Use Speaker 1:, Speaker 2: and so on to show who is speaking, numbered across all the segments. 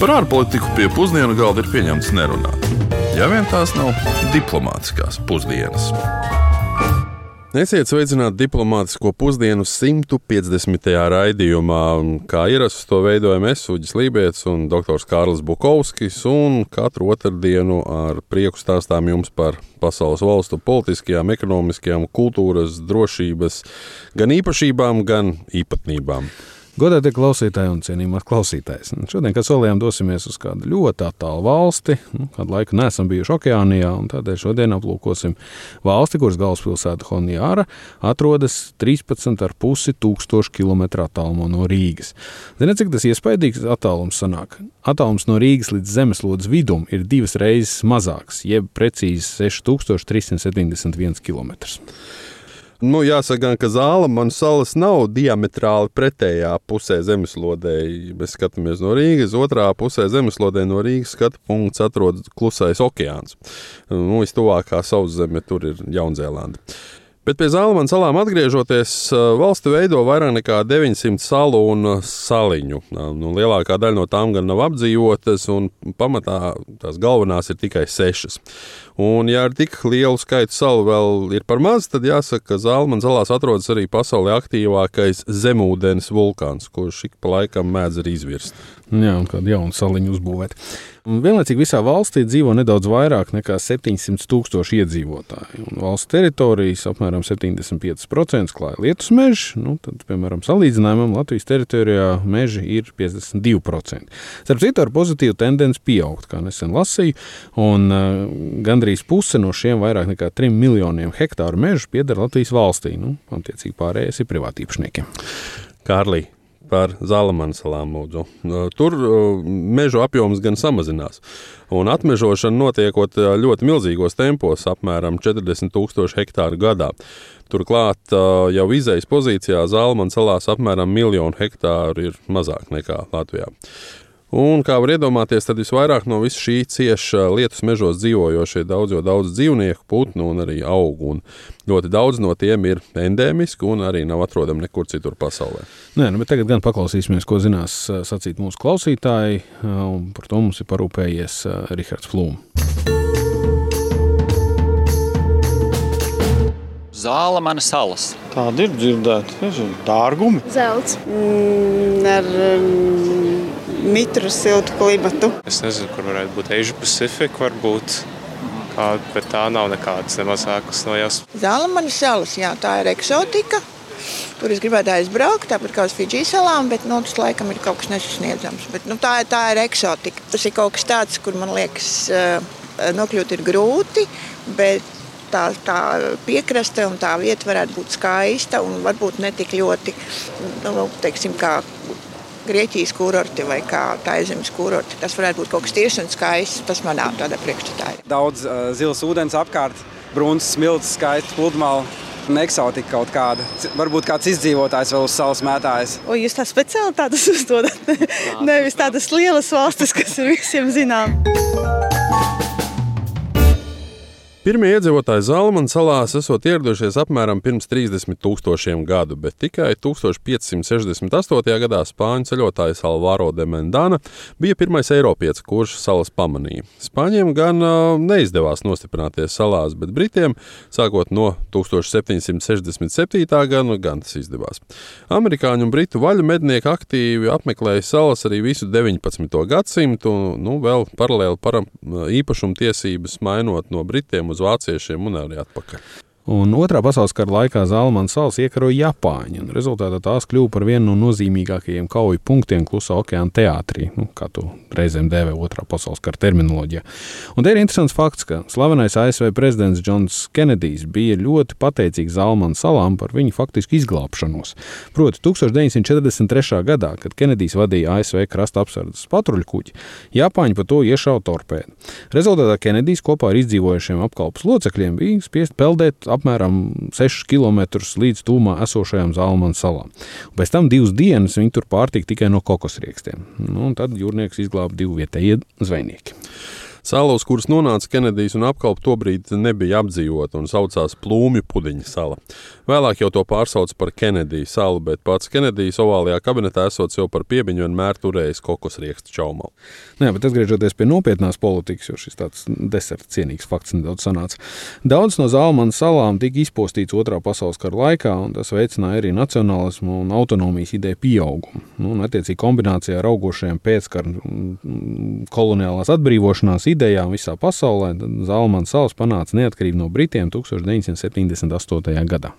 Speaker 1: Par ārpolitiku pie pusdienu galda ir pieņemts nerunāt. Ja vien tās nav diplomātiskās pusdienas.
Speaker 2: Esiet sveicināti diplomātisko pusdienu 150. raidījumā. Kā ierasts, to veidojam es, Uģis Lībijams un dr. Kārlis Bukovskis. Katru otrdienu ar prieku stāstām jums par pasaules valstu politiskajām, ekonomiskajām, kultūras, drošības, gan īpašībām, gan īpatnībām.
Speaker 3: Godātie klausītāji un cienījamās klausītājas. Šodien, kad solījām, dosimies uz kādu ļoti attālu valsti, nu, kādu laiku neesam bijuši okeānijā, un tādēļ šodien aplūkosim valsti, kuras galvaspilsēta Honjāra atrodas 13,5 tūkstošu km attālumā no Rīgas. Ziniet, cik tas iespaidīgs attālums sanāk? Attālums no Rīgas līdz zemeslodes vidum ir divas reizes mazāks, jeb precīzi 6371 km.
Speaker 2: Nu, jāsaka, ka Zālamana salas nav diametrāli pretējā pusē zemeslodē. Mēs skatāmies no Rīgas, otrā pusē zemeslodē no Rīgas skatu punkts atrodas klusais okeāns. Nu, Vistuvākā sauszeme tur ir Jaunzēlanda. Bet pie Zālamāna salām atgriežoties, valsti veido vairāk nekā 900 salu un saliņu. Nu, lielākā daļa no tām gan nav apdzīvotas, un pamatā tās galvenās ir tikai sešas. Un, ja ar tik lielu skaitu salu vēl ir par maz, tad jāsaka, ka Zalmanas salās atrodas arī pasaulē aktīvākais zemūdens vulkāns, kurš ik pa laikam mēdz arī izvirst.
Speaker 3: Jā, un kādu jaunu saliņu uzbūvēt. Un vienlaicīgi visā valstī dzīvo nedaudz vairāk nekā 700 tūkstoši iedzīvotāji. Un valsts teritorijas apmēram 75% klāja lietus mežs. Nu, tad, piemēram, salīdzinājumam Latvijas teritorijā meži ir 52%. Starp citu, ar pozitīvu tendenci pieaugt, kā nesen lasīju, un uh, gandrīz puse no šiem vairāk nekā 3 miljoniem hektāru mežu pieder Latvijas valstī. Nu, attiecīgi pārējais ir privātīpašniekiem.
Speaker 2: Kārlī, par Zālamana salām mūdzu. Tur mežu apjoms gan samazinās. Un atmežošana notiekot ļoti milzīgos tempos, apmēram 40 tūkstoši hektāru gadā. Turklāt jau izējas pozīcijā Zālamana salās apmēram miljonu hektāru ir mazāk nekā Latvijā. Un, kā var iedomāties, tad visvairāk no visa šī cieša lietus mežos dzīvojošie daudz, daudz dzīvnieku, putnu un arī augu. Un ļoti daudz no tiem ir endēmiski un arī nav atrodami nekur citur pasaulē.
Speaker 3: Nē, nu, tagad gan paklausīsimies, ko zinās sacīt mūsu klausītāji. Par to mums ir parūpējies Rihards Flūms.
Speaker 4: Zāle manas salas.
Speaker 5: Tāda ir dzirdēta. Dārgumi.
Speaker 6: Zelts. Mm, ar mm, mitru siltu klimatu.
Speaker 7: Es nezinu, kur varētu būt Asia Pacific, varbūt. Kā, bet tā nav nekādas nemazākas no jās.
Speaker 8: Zāle manas salas, jā, tā ir eksotika. Tur es gribētu aizbraukt, tāpat kā uz Fidžijas salām, bet nu, tas laikam ir kaut kas nesasniedzams. Bet, nu, tā, tā ir eksotika. Tas ir kaut kas tāds, kur man liekas, nokļūt ir grūti. Bet tā, tā piekraste un tā vieta varētu būt skaista un varbūt ne tik ļoti, nu, teiksim, kā Grieķijas kurorti vai kā Taizemes kurorti. Tas varētu būt kaut kas tieši un skaists. Tas manā tādā priekšstatā ir.
Speaker 9: Daudz uh, zils ūdens apkārt, brūns smilts, skaists pludmale. Eksotika kaut kāda. Varbūt kāds izdzīvotājs vēl uz salas mētājas.
Speaker 10: O, jūs tā speciāli tādas uzdodat? Nevis tādas lielas valstis, kas ir visiem zināmas.
Speaker 2: Pirmie iedzīvotāji Zalmanas salās esot ieradušies apmēram pirms 30 tūkstošiem gadu, bet tikai 1568. gadā spāņu ceļotājs Alvaro de Mendana bija pirmais eiropietis, kurš salas pamanīja. Spāņiem gan uh, neizdevās nostiprināties salās, bet Britiem sākot no 1767. gada gan tas izdevās. Amerikāņu un britu vaļu mednieki aktīvi apmeklēja salas arī visu 19. gadsimtu, nu vēl paralēli para īpašumtiesības mainot no Britiem uz vāciešiem un arī atpakaļ.
Speaker 3: Un otrā pasaules kara laikā Zalmanas salas iekaroja Japāņi, un rezultātā tās kļuva par vienu no nozīmīgākajiem kauju punktiem Klusā okeāna teātrī, nu, kā to reizēm dēvē otrā pasaules kara terminoloģijā. Un te ir interesants fakts, ka slavenais ASV prezidents Džons Kenedijs bija ļoti pateicīgs Zalmanas salām par viņu faktisku izglābšanos. Proti, 1943. gadā, kad Kenedijs vadīja ASV krasta apsardzes patruļu kuģi, Japāņi pa to iešauja torpēdu. Rezultātā Kenedijs kopā ar izdzīvojušiem apkalpes locekļiem bija spiest peldēt apmēram 6 km līdz tūmā esošajām Zalmanas salām. Pēc tam divas dienas viņi tur pārtika tikai no kokosriekstiem. Nu, tad jūrnieks izglāba divu vietējie zvejnieki.
Speaker 2: Sala, uz kuras nonāca Kenedijs un apkalpe, tobrīd nebija apdzīvota un saucās Plūmju pudiņa sala. Vēlāk jau to pārsauca par Kenediju salu, bet pats Kenedijs ovālajā kabinetā esot jau par piebiņu vienmēr turējis kokosriekstu čaumalu.
Speaker 3: Nu jā, bet atgriežoties pie nopietnās politikas, jo šis tāds deserta cienīgs fakts nedaudz sanāca. Daudz no Zalmanas salām tika izpostīts otrā pasaules kara laikā, un tas veicināja arī nacionālismu un autonomijas ideju pieaugumu. Nu, un, attiecīgi, kombinācijā ar augošajiem pēckara koloniālās atbrīvošanās idejām visā pasaulē, Zalmanas salas panāca neatkarību no Britiem 1978. gadā.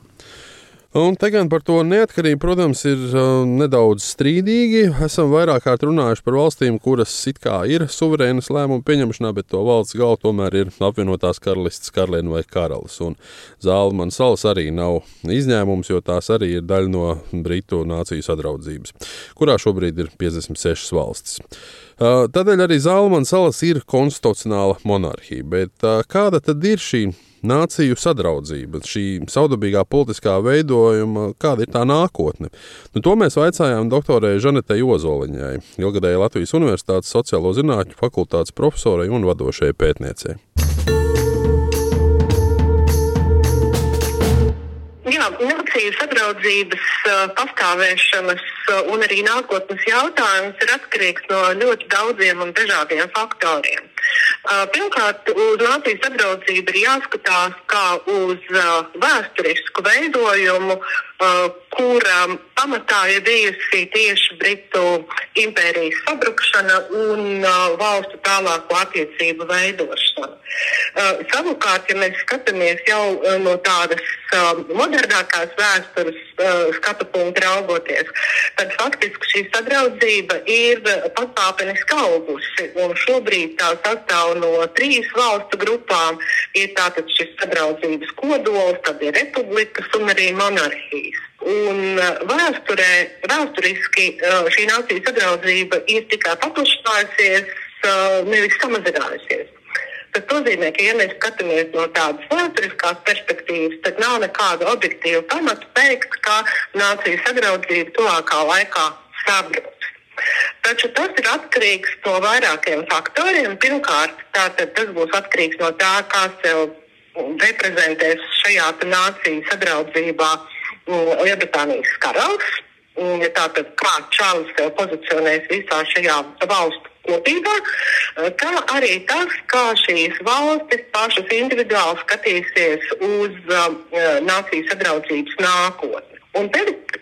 Speaker 2: Un te gan par to neatkarību, protams, ir uh, nedaudz strīdīgi. Esam vairāk kārt runājuši par valstīm, kuras it kā ir suverēnas lēmumu pieņemšanā, bet to valsts galva tomēr ir apvienotās karalistes karaliene vai karalis. Un Zālmanas salas arī nav izņēmums, jo tās arī ir daļa no Britu nāciju sadraudzības, kurā šobrīd ir 56 valstis. Uh, tādēļ arī Zālmanas salas ir konstitucionāla monarhija. Bet uh, kāda tad ir šī? Nāciju sadraudzība, šī saudabīgā politiskā veidojuma, kāda ir tā nākotne. Nu, to mēs vaicājām doktorai Žanetei Ozoliņai, ilgadēji Latvijas Universitātes sociālo zinātņu fakultātes profesorai un vadošajai pētniecei.
Speaker 11: Jā, nāciju sadraudzības pastāvēšanas un arī nākotnes jautājums ir atkarīgs no ļoti daudziem un dažādiem faktoriem. Pirmkārt, uz nācijas apdraudzību ir jāskatās kā uz vēsturisku veidojumu, kura pamatā ir bijusi tieši Britu impērijas sabrukšana un valstu tālāko attiecību veidošana. Savukārt, ja mēs skatāmies jau no tādas modernākās vēstures skatu punkta raugoties, tad faktiski šī sadraudzība ir pakāpeniski augusi. Šobrīd tā sastāv no trīs valstu grupām. Ir tātad šis sadraudzības kodols, tad ir republikas un arī monarhijas. Un vēsturē, vēsturiski šī nācijas sadraudzība ir tikai paplašinājusies, nevis samazinājusies. Tas nozīmē, ka, ja mēs skatāmies no tādas vēsturiskās perspektīvas, tad nav nekāda objektīva pamata teikt, ka nācijas sadraudzība tuvākā laikā sabruks. Taču tas ir atkarīgs no vairākiem faktoriem. Pirmkārt, tātad, tas būs atkarīgs no tā, kā sev reprezentēs šajā nāciju sadraudzībā Lielbritānijas karalis. Tātad, kā Čālijs sev pozicionēs visā šajā valstu kopībā, kā arī tas, kā šīs valstis pašas individuāli skatīsies uz uh, nācijas sadraudzības nākotni. Un te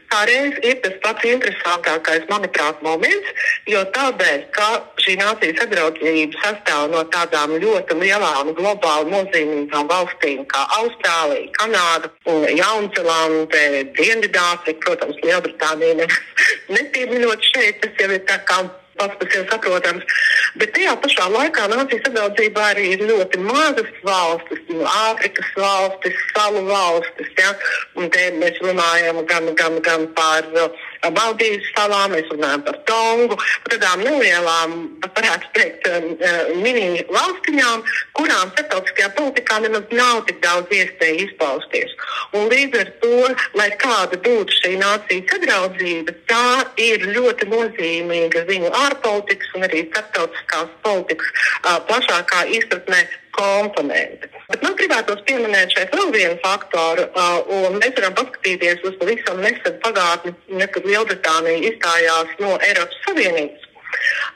Speaker 11: kādreiz ir tas pats interesantākais, manuprāt, moments, jo tādēļ, ka šī nācijas sadraudzība sastāv no tādām ļoti lielām globāli nozīmīgām valstīm kā Austrālija, Kanāda, Jaunzēlande, Dienvidāfrika, protams, Lielbritānija nepieminot šeit, tas jau ir tā kā pats par sevi saprotams. Bet tajā pašā laikā nācijas sabiedrībā arī ir ļoti mazas valstis, nu, Āfrikas valstis, salu valstis. Ja? Un te mēs runājam gan, gan, gan par uh, Baltijas salām, mēs runājam par Tongu, par tādām nelielām, varētu teikt, um, uh, mini valstiņām, kurām starptautiskajā politikā nemaz nav tik daudz iespēju izpausties. Un līdz ar to, lai kāda būtu šī nācija sadraudzība, tā ir ļoti nozīmīga viņu ārpolitikas un arī starptautiskās politikas uh, plašākā izpratnē komponenti. Bet man gribētos pieminēt šeit vēl vienu faktoru, uh, un mēs varam paskatīties uz pavisam nesenu pagātni, kad Lielbritānija izstājās no Eiropas Savienības.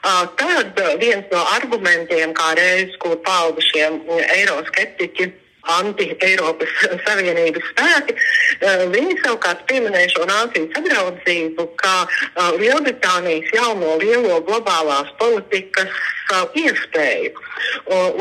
Speaker 11: Uh, tad viens no argumentiem, kā reiz, ko pauda šie eiroskeptiķi, anti-Eiropas Savienības spēki. Viņi savukārt pieminēja šo nāciju sadraudzību kā Lielbritānijas jauno lielo globālās politikas iespēju.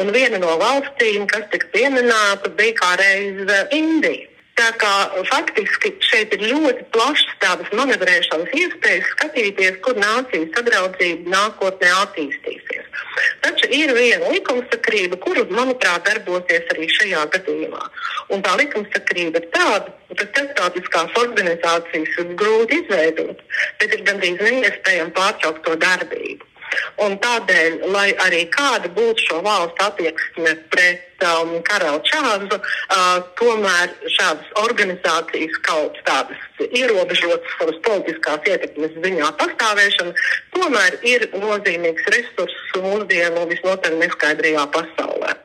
Speaker 11: Un viena no valstīm, kas tika pieminēta, bija kā reiz Indija. Tā kā faktiski šeit ir ļoti plašs tādas manevrēšanas iespējas skatīties, kur nācijas sadraudzība nākotnē attīstīsies. Taču ir viena likumsakrība, kuru, manuprāt, darbosies arī šajā gadījumā. Un tā likumsakrība ir tāda, ka starptautiskās organizācijas ir grūti izveidot, bet ir gandrīz neiespējami pārtraukt to darbību. Un tādēļ, lai arī kāda būtu šo valstu attieksme pret um, karalu čāzu, uh, tomēr šādas organizācijas kaut tādas ierobežotas savas politiskās ietekmes ziņā pastāvēšana, tomēr ir nozīmīgs resurss mūsdienu visnotaļ neskaidrajā pasaulē.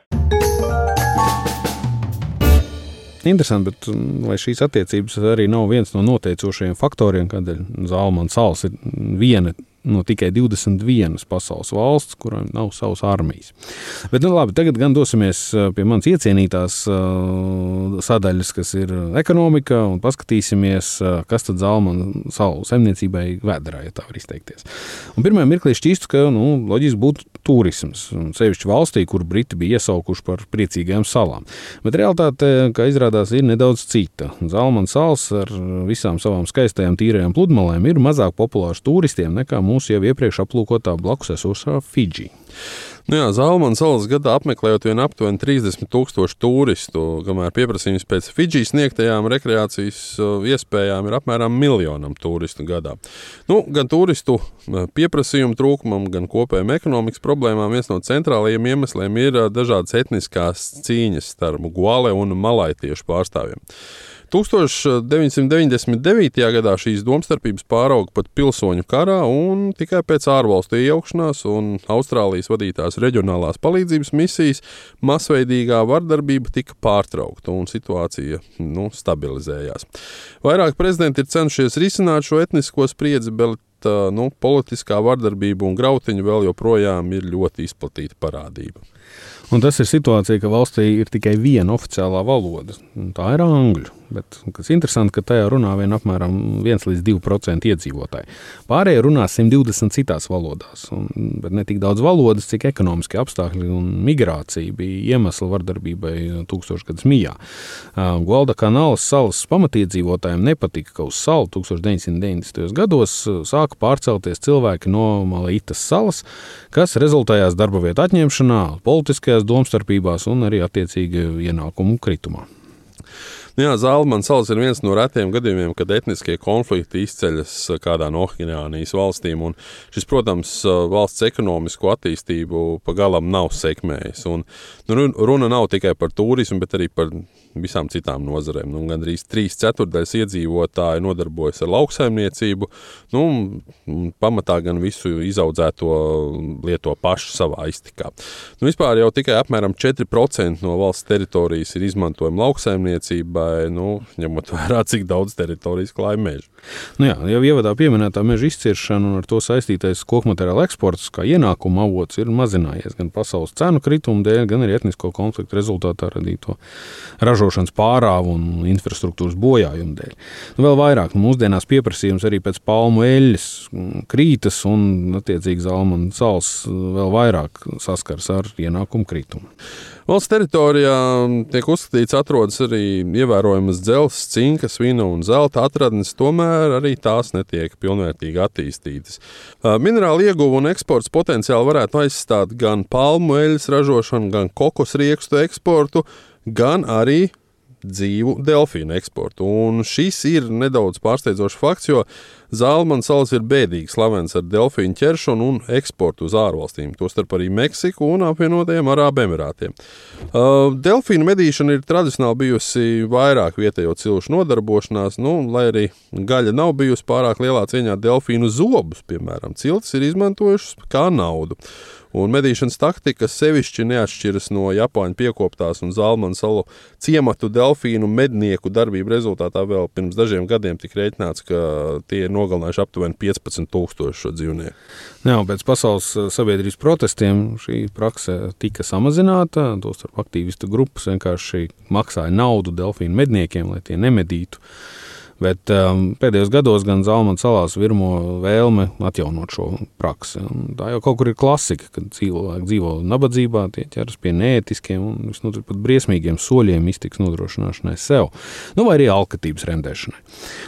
Speaker 3: Interesanti, bet vai mm, šīs attiecības arī nav viens no noteicošajiem faktoriem, kādēļ Zalmans salas ir viena no tikai 21 pasaules valsts, kurām nav savas armijas. Bet, nu, labi, tagad gan dosimies uh, pie manas iecienītās uh, sadaļas, kas ir ekonomika, un paskatīsimies, kas tad Zalmana salu saimniecībai vēdā, ja tā var izteikties. Un pirmā mirklī šķīstu, ka nu, loģiski būtu turisms, sevišķi valstī, kur Briti bija iesaukuši par priecīgajām salām. Bet realitāte, kā izrādās, ir nedaudz cita. Zalmana salas ar visām savām skaistajām, tīrajām pludmalēm ir mazāk populārs turistiem nekā mūsu jau iepriekš aplūkotā blakus esošā Fidži.
Speaker 2: Nu jā, Zalmanas salas gadā apmeklējot vien aptuveni 30 tūkstoši turistu, kamēr pieprasījums pēc Fidži sniegtajām rekreācijas iespējām ir apmēram miljonam turistu gadā. Nu, gan turistu pieprasījumu trūkumam, gan kopējiem ekonomikas problēmām viens no centrālajiem iemesliem ir dažādas etniskās cīņas starp guale un malaitiešu pārstāvjiem. 1999. gadā šīs domstarpības pārauga pat pilsoņu karā, un tikai pēc ārvalstu iejaukšanās un Austrālijas vadītās reģionālās palīdzības misijas masveidīgā vardarbība tika pārtraukta un situācija nu, stabilizējās. Vairāk prezidenti ir cenšies risināt šo etnisko spriedzi, bet nu, politiskā vardarbība un grautiņa vēl joprojām ir ļoti izplatīta parādība.
Speaker 3: Un tas ir situācija, ka valstī ir tikai viena oficiālā valoda. Tā ir angļu. Bet, kas interesanti, ka tajā runā vien apmēram 1 līdz 2% iedzīvotāji. Pārējie runā 120 citās valodās, un, bet ne tik daudz valodas, cik ekonomiskie apstākļi un migrācija bija iemesli vardarbībai tūkstošgadus mijā. Gualda kanālas salas pamatiedzīvotājiem nepatika, ka uz salu 1990. gados sāka pārcelties cilvēki no Malītas salas, kas rezultējās darba vietu atņemšanā, politiskajās domstarpībās un arī attiecīgi ienākumu kritumā.
Speaker 2: Nu jā, Zalmanas salas ir viens no retiem gadījumiem, kad etniskie konflikti izceļas kādā no Okeānijas valstīm. Šis, protams, valsts ekonomisko attīstību pagalām nav sekmējis. Un, nu, runa nav tikai par turismu, bet arī par visām citām nozarēm. Nu, Gan arī trīs ceturdaļas iedzīvotāji nodarbojas ar lauksaimniecību. Nu, pamatā gan visu izaudzēto lieto paši savā iztikā. Nu, vispār jau tikai apmēram 4% no valsts teritorijas ir izmantojama lauksaimniecībai, nu, ņemot vērā, cik daudz teritorijas klāja meža.
Speaker 3: Nu jā, jau ievadā pieminētā meža izciršana un ar to saistītais koku materiālu eksports, kā ienākuma avots, ir mazinājies gan pasaules cenu krituma dēļ, gan arī etnisko konfliktu rezultātā radīto ražošanas pārāvu un infrastruktūras bojājumu dēļ. Nu, vēl vairāk nu, mūsdienās pieprasījums arī pēc palmu eļļas krītas, un attiecīgi Zalmanas salas vēl vairāk saskars ar ienākumu kritumu.
Speaker 2: Valsts teritorijā tiek uzskatīts, atrodas arī ievērojamas dzelzs, cinkas, vina un zelta atradnes, tomēr arī tās netiek pilnvērtīgi attīstītas. Minerālu ieguvu un eksports potenciāli varētu aizstāt gan palmu eļļas ražošanu, gan kokosriekstu eksportu, gan arī dzīvu delfīnu eksportu. Un šis ir nedaudz pārsteidzošs fakts, jo Zālmanas salas ir bēdīgi slavens ar delfīnu ķeršanu un eksportu uz ārvalstīm, tostarp arī Meksiku un apvienotajiem Arābu Emirātiem. Uh, delfīnu medīšana ir tradicionāli bijusi vairāk vietējo cilšu nodarbošanās, nu, lai arī gaļa nav bijusi pārāk lielā cieņā delfīnu zobus, piemēram, ciltis ir izmantojušas kā naudu. Un medīšanas taktika sevišķi neatšķiras no Japāņu piekoptās un Zalmanu salu ciematu delfīnu mednieku darbību rezultātā. Vēl pirms dažiem gadiem tika rēķināts, ka tie ir nogalinājuši aptuveni 15,000 šo dzīvnieku.
Speaker 3: Jā, pēc pasaules eh, sabiedrības protestiem šī prakse tika samazināta. Tostarp aktīvistu grupas vienkārši maksāja naudu delfīnu medniekiem, lai tie nemedītu. Bet um, pēdējos gados gan Zalmanas salās virmo vēlme atjaunot šo praksi. Un tā jau kaut kur ir klasika, kad cilvēki dzīvo nabadzībā, tie ķeras pie neētiskiem un nu, pat briesmīgiem soļiem iztiks nodrošināšanai sev, nu, vai arī alkatības rendēšanai.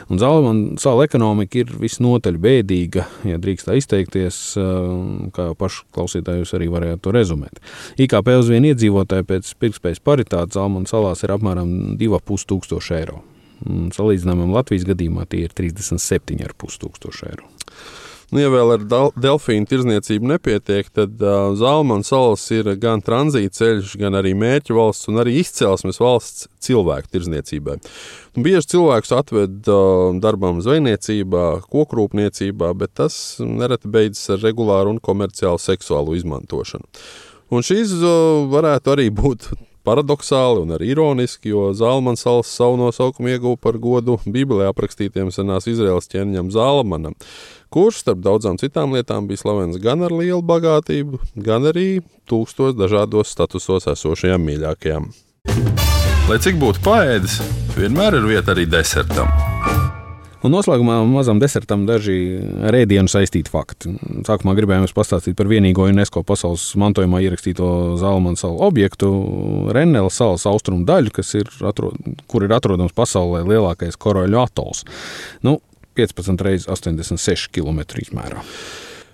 Speaker 3: Un Zalmanas sala ekonomika ir visnotaļ bēdīga, ja drīkst tā izteikties, um, kā jau pašu klausītājus arī varētu to rezumēt. IKP uz vienu iedzīvotāju pēc pirktspējas paritātes Zalmanas salās ir apmēram 2,5 tūkstoši eiro. Salīdzinājumam Latvijas gadījumā tie ir 37,5 tūkstoši eiro.
Speaker 2: Nu, ja vēl ar delfīnu tirzniecību nepietiek, tad uh, Zalmanas salas ir gan tranzīta ceļš, gan arī mērķa valsts un arī izcelsmes valsts cilvēku tirzniecībai. Un bieži cilvēkus atved uh, darbam zvejniecībā, kokrūpniecībā, bet tas nereti beidzas ar regulāru un komerciālu seksuālu izmantošanu. Un šīs uh, varētu arī būt paradoxāli un arī ironiski, jo Zalmanas salas savu nosaukumu ieguva par godu Bībelē aprakstītiem senās Izraels ķēniņam Zalmanam, kurš starp daudzām citām lietām bija slavens gan ar lielu bagātību, gan arī tūkstos dažādos statusos esošajām mīļākajām.
Speaker 1: Lai cik būtu paēdis, vienmēr ir vieta arī desertam.
Speaker 3: Un noslēgumā mazam desertam daži ar ēdienu saistīti fakti. Sākumā gribējām jums pastāstīt par vienīgo UNESCO pasaules mantojumā ierakstīto Zalmanu salu objektu, Rennela salas austrumu daļu, ir, atrod, kur ir atrodams pasaulē lielākais koroļu atols. Nu, 15 reizes 86 km izmērā.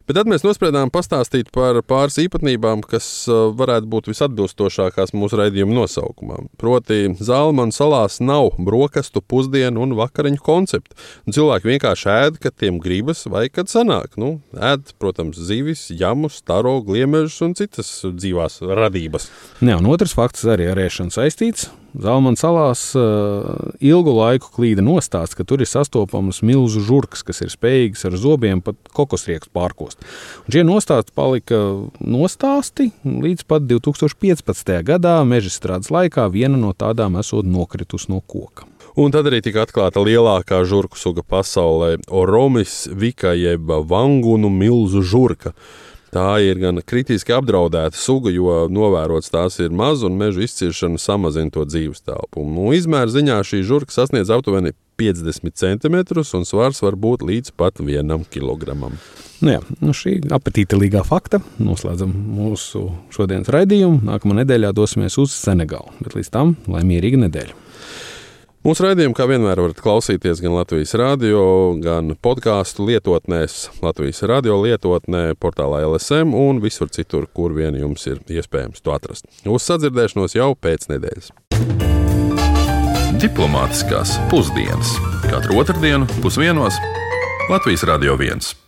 Speaker 2: Bet tad mēs nospriedām pastāstīt par pāris īpatnībām, kas uh, varētu būt visatbilstošākās mūsu raidījuma nosaukumam. Proti, Zalmanas salās nav brokastu, pusdienu un vakariņu konceptu. Un cilvēki vienkārši ēd, kad tiem gribas, vai kad sanāk. Nu, ēd, protams, zivis, jamus, taro, gliemežus un citas dzīvās radības.
Speaker 3: Jā, un otrs fakts arī ar ēšanu saistīts. Zalmanas salās uh, ilgu laiku klīda nostāsts, ka tur ir sastopamas milzu žurkas, kas ir spējīgas ar zobiem pat kokosriekstu pārkost. Un šie nostāsti palika nostāsti līdz pat 2015. gadā meža strādes laikā viena no tādām esot nokritus no koka.
Speaker 2: Un tad arī tika atklāta lielākā žurku suga pasaulē - Oromis vika jeb vangunu milzu žurka. Tā ir gan kritiski apdraudēta suga, jo novērots tās ir maz un meža izciršana samazina to dzīves telpu. Nu, izmēra ziņā šī žurka sasniedz aptuveni 50 cm un svars var būt līdz pat vienam kilogramam.
Speaker 3: Nu jā, nu šī apetītelīgā fakta noslēdzam mūsu šodienas raidījumu. Nākamā nedēļā dosimies uz Senegālu, bet līdz tam laimīga nedēļa.
Speaker 2: Mūsu raidījumu, kā vienmēr, varat klausīties gan Latvijas radio, gan podkāstu lietotnēs, Latvijas radio lietotnē, portālā LSM un visur citur, kur vien jums ir iespējams to atrast. Uz sadzirdēšanos jau pēc nedēļas.
Speaker 1: Diplomātiskās pusdienas katru otrdienu pusdienos Latvijas Radio 1.